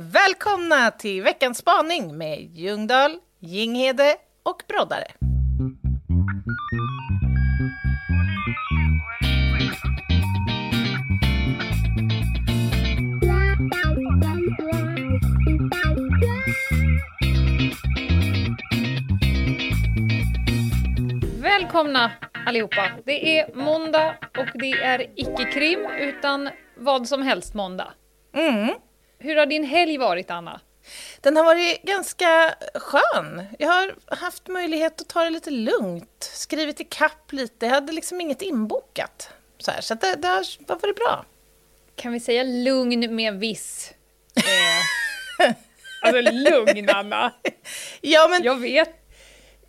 Välkomna till veckans spaning med Ljungdahl, Ginghede och Broddare. Välkomna allihopa. Det är måndag och det är icke krim utan vad som helst måndag. Mm. Hur har din helg varit Anna? Den har varit ganska skön. Jag har haft möjlighet att ta det lite lugnt, skrivit ikapp lite. Jag hade liksom inget inbokat. Så, här, så det, det har varit bra. Kan vi säga lugn med viss... Eh, alltså lugn Anna. Ja, men... Jag vet.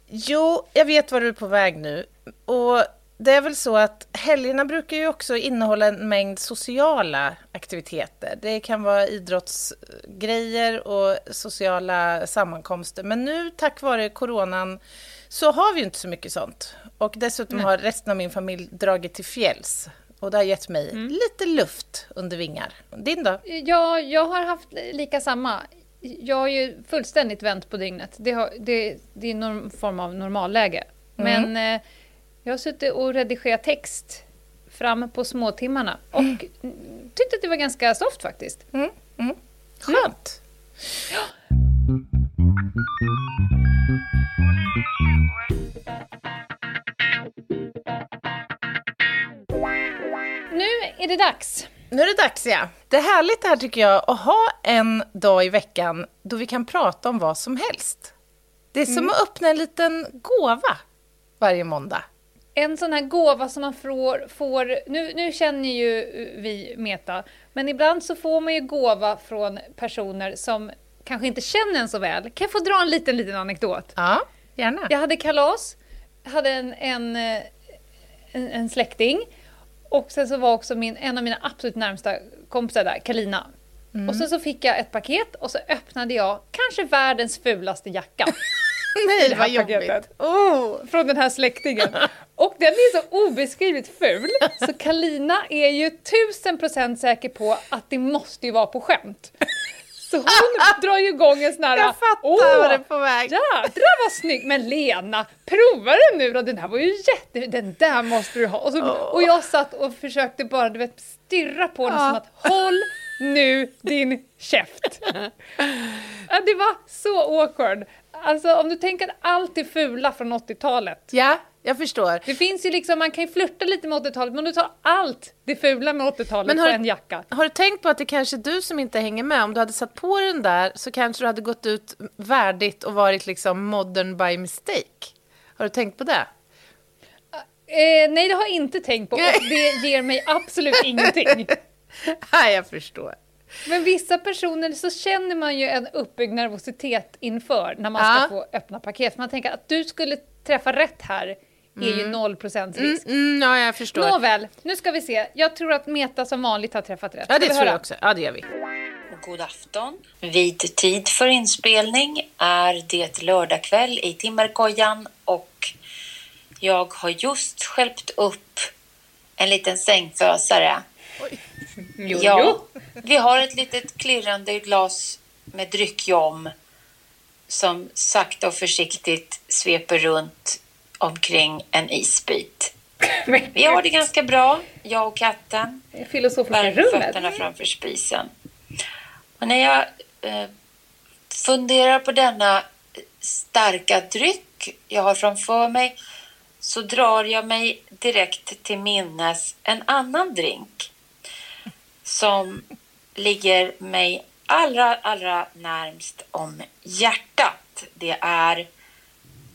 Jo, jag vet var du är på väg nu. Och det är väl så att helgerna brukar ju också innehålla en mängd sociala aktiviteter. Det kan vara idrottsgrejer och sociala sammankomster. Men nu, tack vare coronan, så har vi ju inte så mycket sånt. Och dessutom Nej. har resten av min familj dragit till fjälls. Och det har gett mig lite luft under vingar. Din då? Ja, jag har haft lika samma. Jag har ju fullständigt vänt på dygnet. Det, har, det, det är någon form av normalläge. Men eh, jag har suttit och redigerat text fram på småtimmarna och mm. tyckte att det var ganska soft faktiskt. Mm, mm. Skönt. Nu är det dags. Nu är det dags, ja. Det är härligt det här tycker jag, att ha en dag i veckan då vi kan prata om vad som helst. Det är som att öppna en liten gåva varje måndag. En sån här gåva som man får, får nu, nu känner ju vi Meta, men ibland så får man ju gåva från personer som kanske inte känner en så väl. Kan jag få dra en liten, liten anekdot? Ja, gärna. Jag hade kalas, hade en, en, en, en släkting och sen så var också min, en av mina absolut närmsta kompisar där, Kalina. Och sen så fick jag ett paket och så öppnade jag kanske världens fulaste jacka. Nej, vad jobbigt. Oh. från den här släktingen. Och den är så obeskrivligt ful, så Kalina är ju tusen procent säker på att det måste ju vara på skämt. Så hon drar ju igång en sån här... Jag fattar "Åh, vad det är på väg. Jädrar vad snygg! Men Lena, prova den nu då! Den här var ju jätte... Den där måste du ha! Och, så, och jag satt och försökte bara du vet, stirra på den Ja. som att håll nu din käft! Det var så awkward. Alltså om du tänker att allt är fula från 80-talet. Ja, jag förstår. Det finns ju liksom, man kan ju flirta lite med 80-talet, men om du tar allt det fula med 80-talet Men på har- en jacka. Har du tänkt på att det kanske är du som inte hänger med? Om du hade satt på den där så kanske du hade gått ut värdigt och varit liksom modern by mistake. Har du tänkt på det? Eh, nej, det har jag inte tänkt på och det ger mig absolut ingenting. Nej, jag förstår. Men vissa personer så känner man ju en uppbyggd nervositet inför när man ska Ja. få öppna paket. Man tänker att du skulle träffa rätt här är ju 0% risk. Mm, ja, jag förstår. Nåväl, nu ska vi se. Jag tror att Meta som vanligt har träffat rätt. Ja, det tror jag också. Ja, det gör vi. God afton. Vid tid för inspelning är det lördagkväll i Timmerkojan och jag har just skälpt upp en liten sängfösare. Jo, Ja, vi har ett litet klirrande glas med dryckjom som sakta och försiktigt sveper runt omkring en isbit. Vi har det ganska bra, jag och katten. Filosofiska rummet. fötterna framför spisen. Och när jag eh, funderar på denna starka dryck jag har framför mig så drar jag mig direkt till minnes en annan drink som ligger mig allra, allra närmst om hjärtat. Det är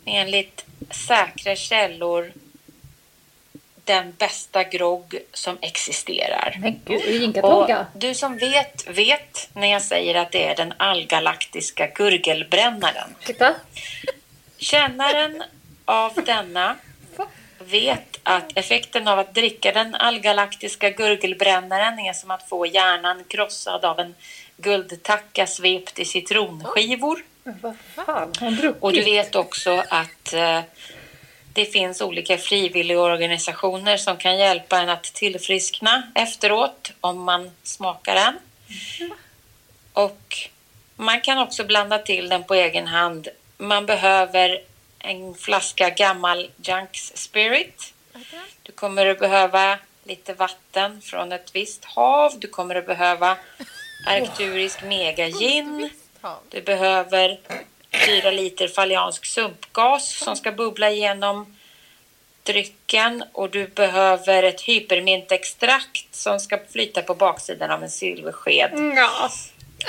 enligt säkra källor den bästa grogg som existerar. Men gud, Och du som vet, vet när jag säger att det är den allgalaktiska gurgelbrännaren. Titta. Kännaren av denna vet att effekten av att dricka den allgalaktiska gurgelbrännaren är som att få hjärnan krossad av en guldtacka svept i citronskivor. Vad fan? Och du vet också att eh, det finns olika frivilligorganisationer som kan hjälpa en att tillfriskna efteråt om man smakar den. Och Man kan också blanda till den på egen hand. Man behöver en flaska gammal Junks Spirit. Du kommer att behöva lite vatten från ett visst hav. Du kommer att behöva arkturisk mega gin. Du behöver fyra liter faliansk sumpgas som ska bubbla igenom drycken och du behöver ett hypermintextrakt som ska flyta på baksidan av en silversked. Ja.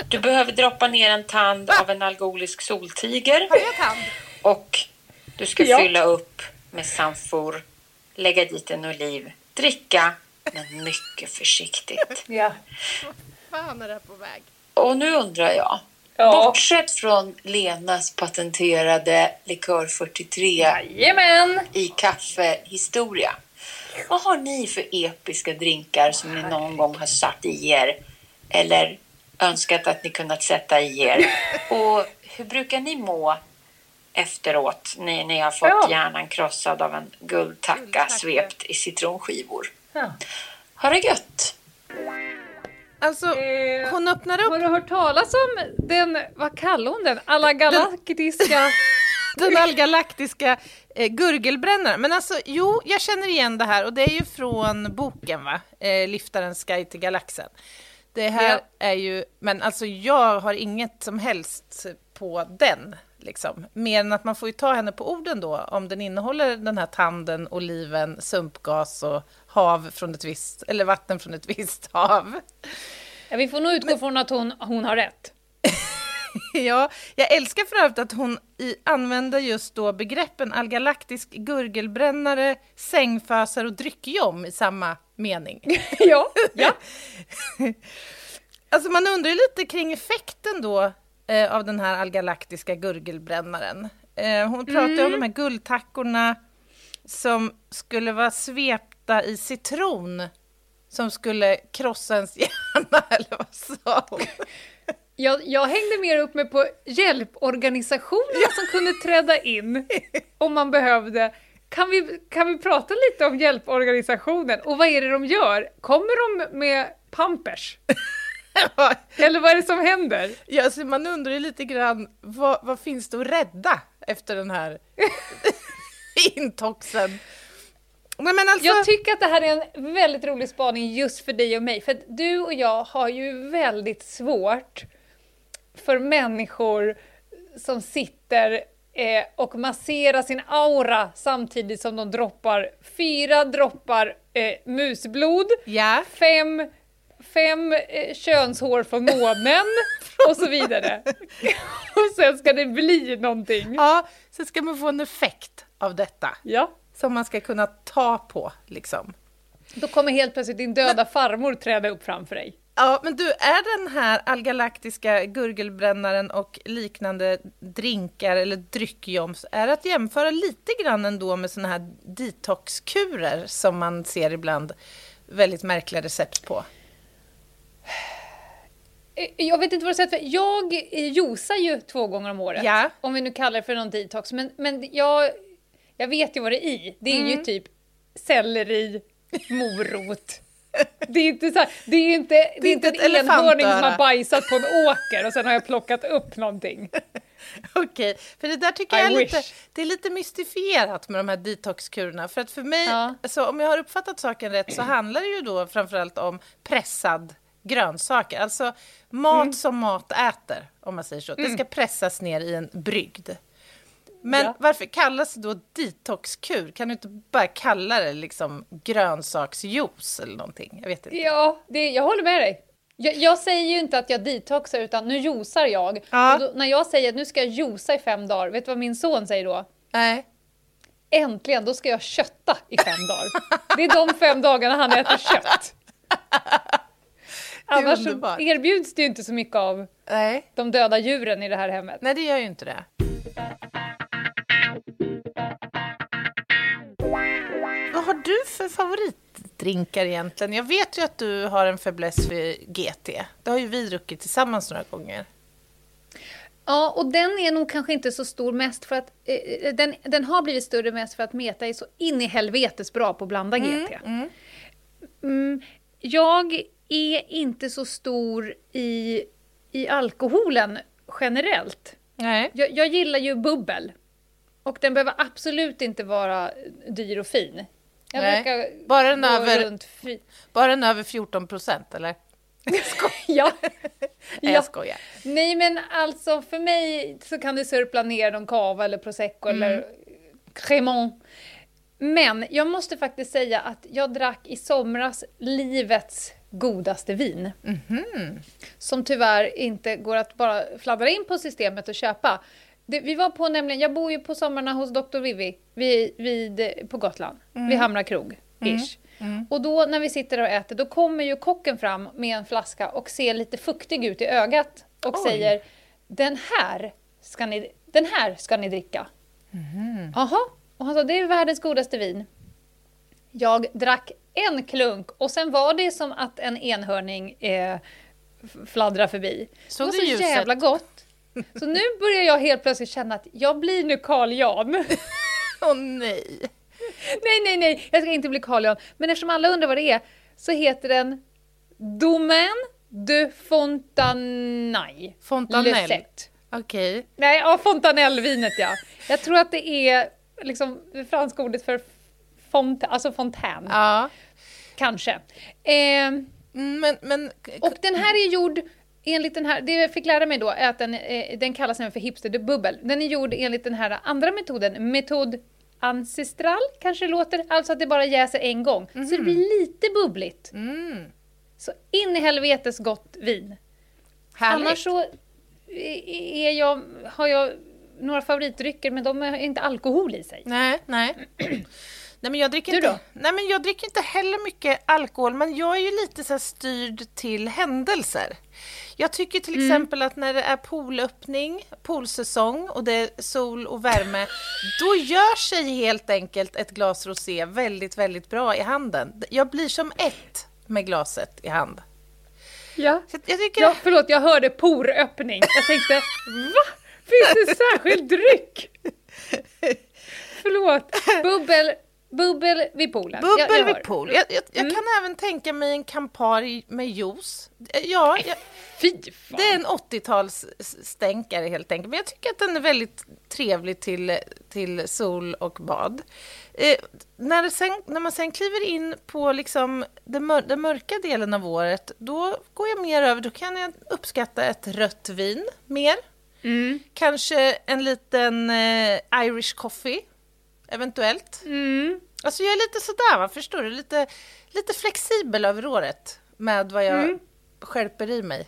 Du behöver droppa ner en tand av en alkoholisk soltiger Har jag tand? och du ska Ja. fylla upp med samfor, lägga dit en oliv, dricka, men mycket försiktigt. ja. Fan är det här på väg? Och nu undrar jag, Ja. bortsett från Lenas patenterade likör 43 Jajamän! i kaffehistoria. Vad har ni för episka drinkar som ni någon gång har satt i er eller önskat att ni kunnat sätta i er? Och hur brukar ni må efteråt när ni har fått Ja. hjärnan krossad av en guldtacka Guldtacka. svept i citronskivor? Ja. Ha det gött! Alltså, Eh, hon öppnar Har upp du hört talas om den, vad kallar hon den? Alla galaktiska... den allgalaktiska eh, gurgelbrännaren. Men alltså, jo, jag känner igen det här och det är ju från boken, va? Eh, Liftarens guide till galaxen. Det här Ja. är ju, men alltså jag har inget som helst på den, liksom. Mer än att man får ju ta henne på orden då, om den innehåller den här tanden, oliven, sumpgas och hav från ett visst, eller vatten från ett visst hav. Ja, vi får nog utgå från att hon, hon har rätt. Ja, jag älskar för övrigt att hon i, använder just då begreppen allgalaktisk gurgelbrännare, sängfösare och dryckjom i samma mening. ja, ja. Alltså man undrar ju lite kring effekten då eh, av den här allgalaktiska gurgelbrännaren. Eh, hon pratar ju om de här guldtackorna som skulle vara svepta i citron som skulle krossa ens hjärna, eller vad sa hon? Jag, jag hängde mer upp mig på hjälporganisationerna som kunde träda in om man behövde. Kan vi, kan vi prata lite om hjälporganisationen och vad är det de gör? Kommer de med pampers? Eller vad är det som händer? Ja, alltså man undrar ju lite grann, vad, vad finns det att rädda efter den här intoxen? Men alltså, Jag tycker att det här är en väldigt rolig spaning just för dig och mig, för att du och jag har ju väldigt svårt för människor som sitter eh, och masserar sin aura samtidigt som de droppar fyra droppar eh, musblod, ja, fem, fem eh, könshår från månen och så vidare. och sen ska det bli någonting. ja, så ska man få en effekt av detta Ja. som man ska kunna ta på, liksom. Då kommer helt plötsligt din döda farmor träda upp framför dig. Ja, men du, är den här allgalaktiska gurgelbrännaren och liknande drinkar eller dryckjoms, är att jämföra lite grann ändå med såna här detoxkurer som man ser ibland väldigt märkliga recept på? Eh, Jag vet inte vad du säger, för jag eh, juicar ju två gånger om året. Ja. Om vi nu kallar det för någon detox. Men, men jag, jag vet ju vad det är i. Det är Mm. ju typ selleri, morot. Det är inte så här, det är inte, det är inte inte en enhörning som har bajsat på en åker och sen har jag plockat upp någonting. Okej, för det där tycker I jag är lite, det är lite mystifierat med de här detoxkurerna. För att för mig, Ja. alltså, om jag har uppfattat saken rätt, så handlar det ju då framförallt om pressad grönsaker. Alltså mat Mm. som mat äter, om man säger så. Det ska pressas ner i en brygd. Men Ja. varför kallas det då detoxkur? Kan du inte bara kalla det liksom grönsaksjuice eller någonting? Jag vet inte. Ja, det, jag håller med dig. Jag, jag säger ju inte att jag detoxar utan nu juicar jag. Ja. Då, när jag säger att nu ska jag juica i fem dagar, vet du vad min son säger då? Nej. Äntligen, då ska jag kötta i fem dagar. Det är de fem dagarna han äter kött. Annars så erbjuds det ju inte så mycket av Nej. de döda djuren i det här hemmet. Nej, det gör ju inte det. Vad har du för favoritdrinkar egentligen? Jag vet ju att du har en fäbless för GT. Det har ju vi druckit tillsammans några gånger. Ja, och den är nog kanske inte så stor mest för att eh, den, den har blivit större mest för att Meta är så in i helvetes bra på att blanda GT. Mm, jag är inte så stor i, i alkoholen generellt. Nej. Jag, jag gillar ju bubbel. Och den behöver absolut inte vara dyr och fin. Jag Nej. brukar Bara den över- runt fi- Bara en över 14 procent, eller? ja. Nej, ja. jag skojar. Nej men alltså för mig så kan det sörpla ner någon cava eller prosecco Mm. eller cremant. Men jag måste faktiskt säga att jag drack i somras livets godaste vin. Mhm. Som tyvärr inte går att bara fladdra in på systemet och köpa. Det, vi var på nämligen, jag bor ju på sommarna hos Dr. Vivi vid, vid, på Gotland, Mm. vid Hamra krog. Ish. Och då när vi sitter och äter, då kommer ju kocken fram med en flaska och ser lite fuktig ut i ögat och Oj. säger den här, ska ni, den här ska ni dricka. Jaha, och han sa det är världens godaste vin. Jag drack en klunk och sen var det som att en enhörning eh, f- fladdrar förbi. Såg det var så ljuset? jävla gott. Så nu börjar jag helt plötsligt känna att jag blir nu Carl Jan. Åh nej. nej, nej, nej, jag ska inte bli Carl Jan. Men eftersom alla undrar vad det är så heter den Domaine de Fontanay. Fontanell. Okej. Nej, ja, fontanellvinet ja. Jag tror att det är liksom det franska ordet för font, alltså fontän. Ja. Kanske. Eh, Mm, Men, men och den här är gjord enligt den här, det jag fick lära mig då är att den, eh, den kallas nämligen för hipsterbubbel. Den är gjord enligt den här andra metoden, metod ancestral kanske det låter, alltså att det bara jäser en gång. Så det blir lite bubbligt. mm, Så in i helvetes gott vin. härligt. Annars så är jag, har jag några favoritdrycker men de har inte alkohol i sig. Nej, nej. Nej men, jag dricker Du inte, då? nej men jag dricker inte heller mycket alkohol, men jag är ju lite så styrd till händelser. Jag tycker till Mm. exempel att när det är poolöppning, poolsäsong och det är sol och värme, då gör sig helt enkelt ett glas rosé väldigt, väldigt bra i handen. Jag blir som ett med glaset i hand. Ja. Så jag tycker... ja, förlåt jag hörde poröppning. Jag tänkte, va? Finns det särskild dryck? Förlåt. Bubbel, bubbel vid poolen. Jag- Bubbel jag vid hör. pool. Jag, jag, jag kan även tänka mig en Campari med juice. Ja, jag, Fy fan. Det är en 80-talsstänkare helt enkelt. Men jag tycker att den är väldigt trevlig till, till sol och bad. Eh, när, sen, när man sen kliver in på liksom den, mör, den mörka delen av året, då går jag mer över, då kan jag uppskatta ett rött vin mer. Mm. Kanske en liten eh, Irish coffee, eventuellt. Mm. Alltså jag är lite sådär, va? förstår du? Lite, lite flexibel över året med vad jag Mm. skärper i mig.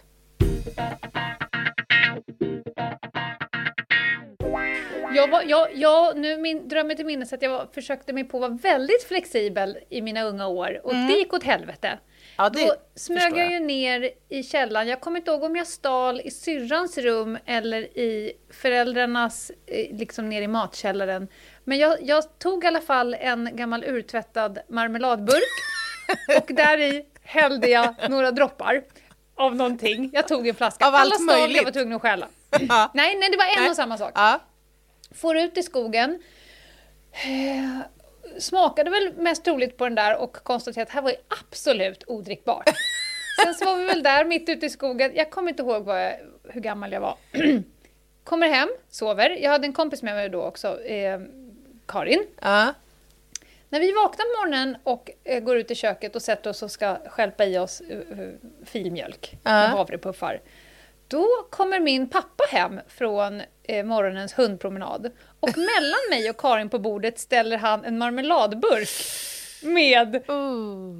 Jag, var, jag, jag, nu min drömmer till minnes att jag var, försökte mig på att vara väldigt flexibel i mina unga år och det gick åt helvete. Ja, det Då smög jag ju ner i källaren. Jag kommer inte ihåg om jag stal i syrrans rum eller i föräldrarnas, eh, liksom ner i matkällaren. Men jag, jag tog i alla fall en gammal urtvättad marmeladburk och där i hällde jag några droppar av någonting. Jag tog en flaska. Av allt Alla stal jag var tvungen att stjäla. Nej, nej, det var en Nej. och samma sak. Ja. Får ut i skogen. Smakade väl mest troligt på den där och konstaterade att det här var absolut odrickbart. Sen så var vi väl där mitt ute i skogen. Jag kommer inte ihåg jag, hur gammal jag var. Kommer hem, sover. Jag hade en kompis med mig då också, eh, Karin. Ja. När vi vaknar på morgonen och eh, går ut i köket och sätter oss och ska stjälpa i oss eh, eh, filmjölk med Ja. havrepuffar. Då kommer min pappa hem från eh, morgonens hundpromenad och mellan mig och Karin på bordet ställer han en marmeladburk med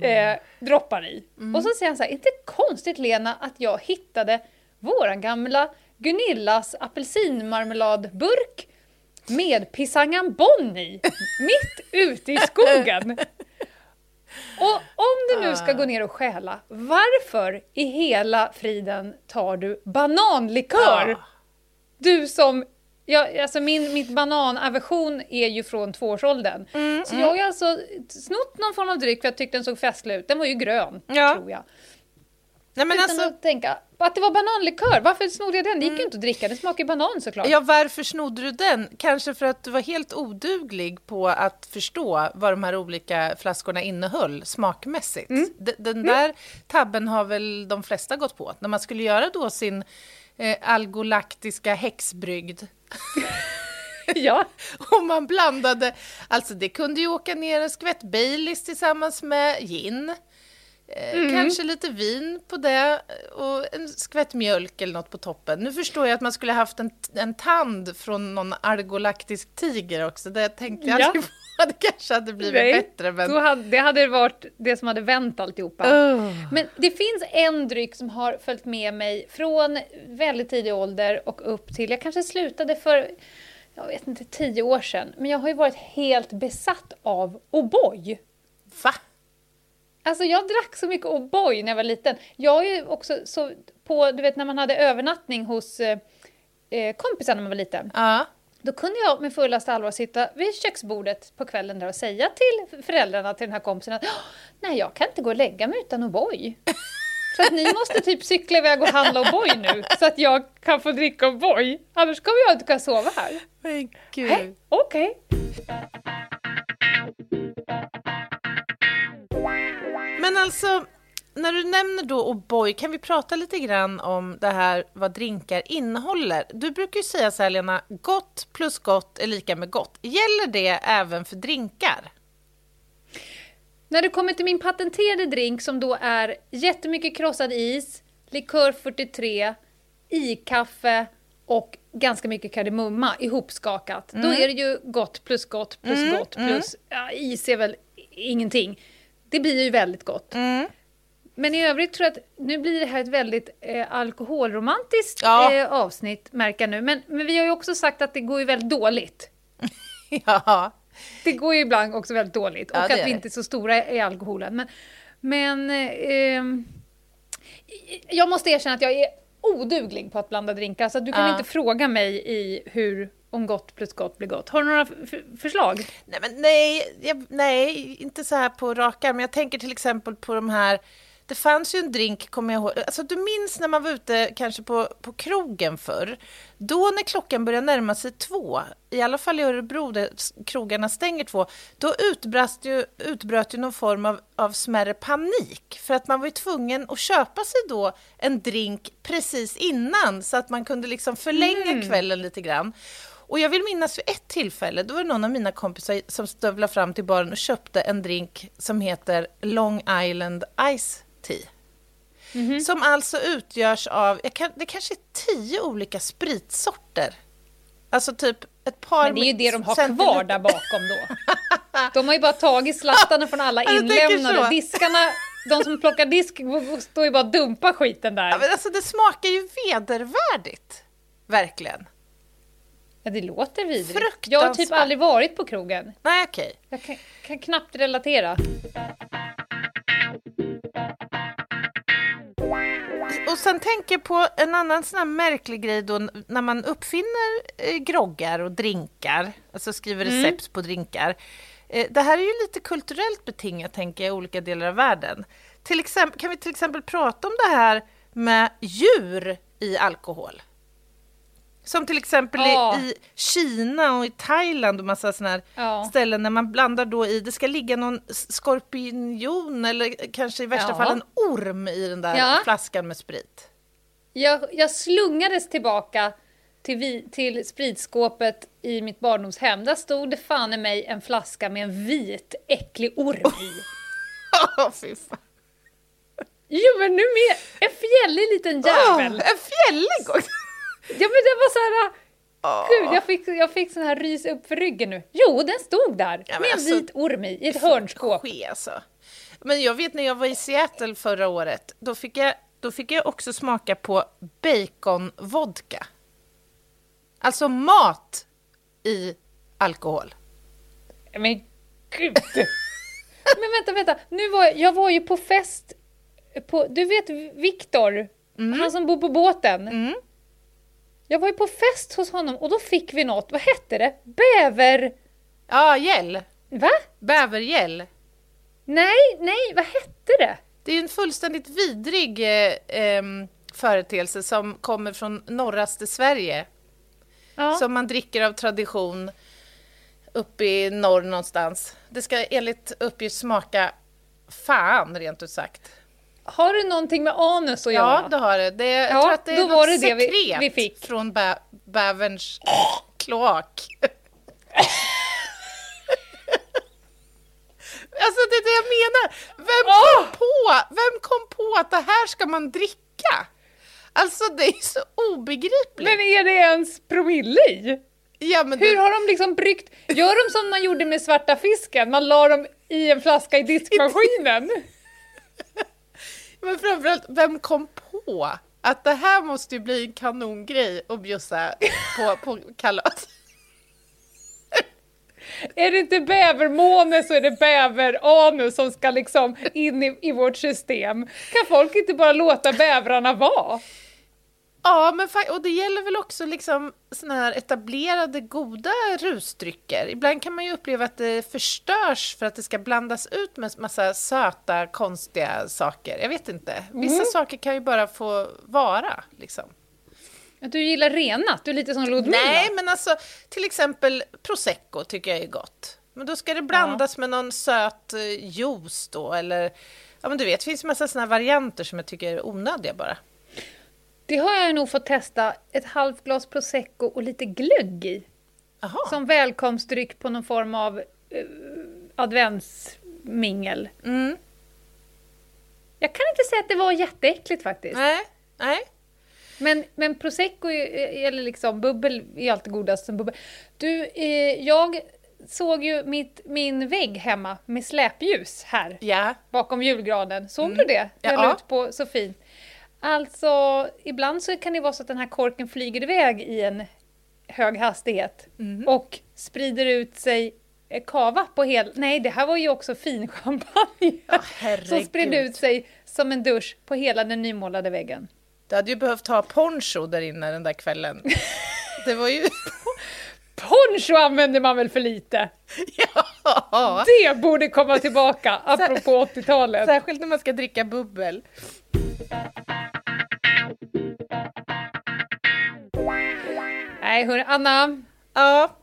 eh, droppar i. Och så säger han så här, inte konstigt Lena att jag hittade våran gamla Gunillas apelsinmarmeladburk med Pisangan Bonn i, mitt ute i skogen. Och om du nu ska gå ner och stjäla, varför i hela friden tar du bananlikör? Ja. Du som, ja, alltså min mitt bananaversion är ju från tvåårsåldern. Mm, så jag har alltså snott någon form av dryck för jag tyckte den såg festlig ut. Den var ju grön, Ja. tror jag. Nej, men Utan alltså, att tänka att det var bananlikör. Varför snodde jag den? Det gick ju inte att dricka. Den smakar ju banan såklart. ja, varför snodde du den? Kanske för att du var helt oduglig på att förstå vad de här olika flaskorna innehöll smakmässigt. Mm. D- Den där tabben har väl de flesta gått på. När man skulle göra då sin eh, algolaktiska häxbrygd. ja. Och man blandade, alltså det kunde ju åka ner en skvätt Baileys tillsammans med gin. Eh, Mm. Kanske lite vin på det och en skvätt mjölk eller något på toppen. Nu förstår jag att man skulle haft en, en tand från någon algolaktisk tiger också. Det tänkte jag Ja. aldrig på. Det kanske hade blivit Nej, bättre. Men... Hade, det hade varit det som hade vänt alltihopa. Oh. Men det finns en dryck som har följt med mig från väldigt tidig ålder och upp till, jag kanske slutade för, jag vet inte, tio år sedan. Men jag har ju varit helt besatt av O'boy. Va? Alltså jag drack så mycket O'boy när jag var liten. Jag är också så på, du vet när man hade övernattning hos eh, eh, kompisar när man var liten. Ja. Då kunde jag med fullaste allvar sitta vid köksbordet på kvällen där och säga till föräldrarna till den här kompisen att "Åh, nej, jag kan inte gå och lägga mig utan O'boy. Så att ni måste typ cykla iväg och handla O'boy nu så att jag kan få dricka O'boy. Annars kommer jag inte kunna sova här. Men gud. Okej. Men alltså, när du nämner då O'boy, kan vi prata lite grann om det här vad drinkar innehåller? Du brukar ju säga så här Lena, gott plus gott är lika med gott. Gäller det även för drinkar? När det kommer till min patenterade drink som då är jättemycket krossad is, likör 43, i-kaffe och ganska mycket kardemumma ihopskakat. Då är det ju gott plus gott plus gott plus ja, is är väl ingenting. Det blir ju väldigt gott. Men i övrigt tror jag att nu blir det här ett väldigt eh, alkoholromantiskt Ja. eh, avsnitt, märker nu. Men, men vi har ju också sagt att det går ju väldigt dåligt. ja. Det går ju ibland också väldigt dåligt Ja, och att vi inte är så stora i alkoholen. Men, men eh, ehm, jag måste erkänna att jag är oduglig på att blanda drinkar så du kan Ja. inte fråga mig i hur om gott plus gott blir gott. Har du några förslag? Nej, men nej, jag, nej, inte så här på rak arm, men jag tänker till exempel på de här det fanns ju en drink, kommer jag ihåg, alltså du minns när man var ute kanske på, på krogen förr, då när klockan började närma sig två, i alla fall i Örebro där krogarna stänger två, då utbrast ju, utbröt ju någon form av, av smärre panik, för att man var ju tvungen att köpa sig då en drink precis innan, så att man kunde liksom förlänga kvällen lite grann. Och jag vill minnas vid ett tillfälle, då var det någon av mina kompisar som stövlade fram till baren och köpte en drink som heter Long Island Ice Tea. Som alltså utgörs av, kan, det kanske är tio olika spritsorter. Alltså typ ett par Men det är ju det de har centiliter- kvar där bakom då. De har ju bara tagit slattarna från alla Ja, inlämnade. Diskarna, de som plockar disk står ju bara och dumpar skiten Ja, där. men alltså det smakar ju vedervärdigt. Verkligen. Ja, det låter vidrigt. Jag har typ aldrig varit på krogen. Nej, okej. Jag kan, kan knappt relatera. Och sen tänker jag på en annan sån här märklig grej då när man uppfinner eh, groggar och drinkar, alltså skriver recept på drinkar. Eh, det här är ju lite kulturellt betingat, tänker jag, i olika delar av världen. Till exempel, kan vi till exempel prata om det här med djur i alkohol? Som till exempel Ja. i, Kina och i Thailand och massa såna här Ja. ställen när man blandar då i, det ska ligga någon skorpion eller kanske i värsta Ja. fall en orm i den där Ja. flaskan med sprit. Jag, jag slungades tillbaka till, vi, till spritskåpet i mitt barndomshem. Där stod det fan i mig en flaska med en vit äcklig orm i. Åh, fy fan. Jo men nu med en fjällig liten jävel. En fjällig också! Ja men det var så här. Åh. Gud, jag fick, jag fick sån här rys upp för ryggen nu. Jo, den stod där Ja, med en alltså- vit orm i, i ett hörnskåp. Ske, alltså. Men jag vet när jag var i Seattle förra året, då fick jag, då fick jag också smaka på baconvodka. Alltså mat i alkohol. Men gud! Men vänta, vänta. Nu var, jag var ju på fest på, du vet Viktor, han som bor på båten. Mm. Jag var ju på fest hos honom och då fick vi något, vad hette det? Bäver... Ja, gäll. Va? Bävergäll. Nej, nej, vad hette det? Det är ju en fullständigt vidrig eh, em, företeelse som kommer från norraste Sverige. Ja. Som man dricker av tradition uppe i norr någonstans. Det ska enligt uppgift smaka fan, rent ut sagt. Har det någonting med anus att göra? Ja, det har det. det jag Ja, tror att det är då något var det det vi- vi fick. från bä bäverns kloak. alltså det är det jag menar. Vem kom, på, vem kom på att det här ska man dricka? Alltså det är så obegripligt. Men är det ens promille i? ja, men Hur det, har de liksom bryggt? Gör de som man gjorde med svarta fisken? Man la dem i en flaska i diskmaskinen? men framförallt, vem kom på att det här måste ju bli en kanongrej att bjussa på, på kalas? Är det inte bävermåne så är det bäveranus som ska liksom in i, i vårt system. Kan folk inte bara låta bävrarna vara? Ja, men och det gäller väl också liksom såna här etablerade goda rusdrycker. Ibland kan man ju uppleva att det förstörs för att det ska blandas ut med massa söta, konstiga saker. Jag vet inte. Vissa saker kan ju bara få vara, liksom. Att du gillar renat, du är lite som Ludmilla. Nej, men alltså till exempel prosecco tycker jag är gott. Men då ska det blandas med någon söt eh, juice då, eller ja, men du vet, det finns massa såna här varianter som jag tycker är onödiga bara. Det har jag nog fått testa ett halvt glas prosecco och lite glögg i. Jaha. Som välkomstdryck på någon form av eh, adventsmingel. Mm. Jag kan inte säga att det var jätteäckligt faktiskt. Nej, nej. Men, men prosecco, eller liksom bubbel, är alltid godast än bubbel. Du, eh, jag såg ju mitt, min vägg hemma med släpljus här Ja. bakom julgranen. Såg du det? Jag Ja. ut på så fint. Alltså, ibland så kan det vara så att den här korken flyger iväg i en hög hastighet och sprider ut sig eh, kava på hela... Nej, det här var ju också fin champagne som herregud. spred ut sig som en dusch på hela den nymålade väggen. Du hade ju behövt ha poncho där inne den där kvällen. Det var ju... Poncho använder man väl för lite? ja! Det borde komma tillbaka, apropå 80-talet. Särskilt när man ska dricka bubbel. Nej, hörru, Anna. Ja,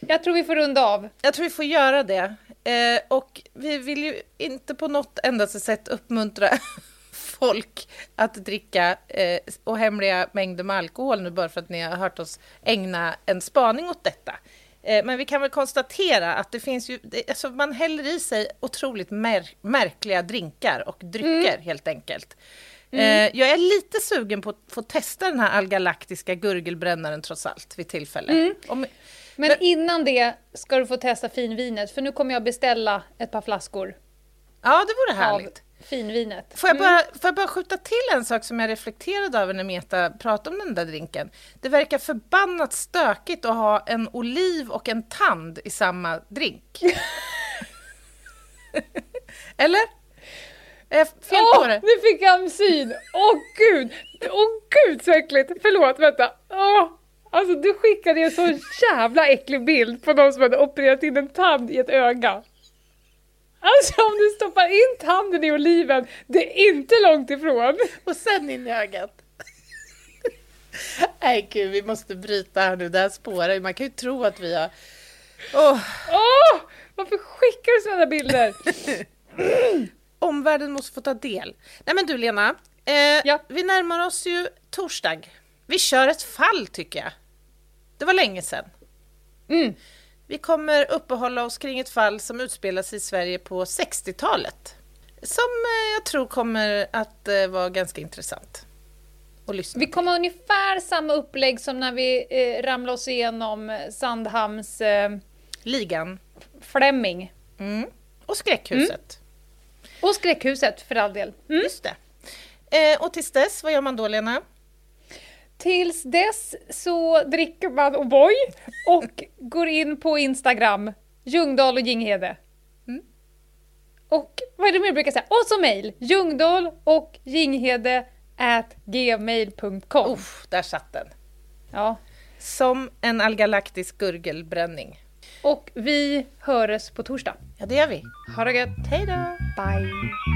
Jag tror vi får runda av. jag tror vi får göra det. Eh, och vi vill ju inte på något endaste sätt uppmuntra folk att dricka eh, och hemliga mängder med alkohol nu bara för att ni har hört oss ägna en spaning åt detta. Eh, men vi kan väl konstatera att det finns ju, alltså man häller i sig otroligt mär, märkliga drinkar och drycker helt enkelt. Eh, jag är lite sugen på att få testa den här allgalaktiska gurgelbrännaren trots allt vid tillfälle. Om, Men innan det ska du få testa finvinet, för nu kommer jag beställa ett par flaskor ja, det vore härligt. Finvinet. Får jag, bara, får jag bara skjuta till en sak som jag reflekterade över när Meta pratade om den där drinken? Det verkar förbannat stökigt att ha en oliv och en tand i samma drink. Eller? Är jag fel på det? nu fick jag syn! Åh gud! Åh gud så äckligt! Förlåt, vänta. Åh, alltså du skickade en så jävla äcklig bild på någon som hade opererat in en tand i ett öga. Alltså om du stoppar in tanden i oliven, det är inte långt ifrån. Och sen in i ögat. Nej gud, vi måste bryta här nu. Det här spårar. Man kan ju tro att vi har... Åh, Åh! Varför skickar du sådana bilder? omvärlden måste få ta del. Nej men du Lena, eh, Ja. vi närmar oss ju torsdag. Vi kör ett fall tycker jag. Det var länge sedan. Mm. Vi kommer uppehålla oss kring ett fall som utspelar sig i Sverige på 60-talet. Som eh, jag tror kommer att eh, vara ganska intressant att lyssna Vi kommer ha ungefär samma upplägg som när vi eh, ramlade oss igenom Sandhamns eh, Ligan Fleming. mm. och Skräckhuset. Och Skräckhuset för all del. Mm. Just det. Eh, och tills dess, vad gör man då Lena? Tills dess så dricker man O'boy och går in på Instagram, Ljungdahl och Ginghede. Mm. Och vad är det mer jag brukar säga? Och så mejl, Ljungdahl och Ginghede at gmail.com. Uff, där satt den. Ja. Som en allgalaktisk gurgelbränning. Och vi hörs på torsdag. Ja, det gör vi. Ha det gött! Hej då! Bye!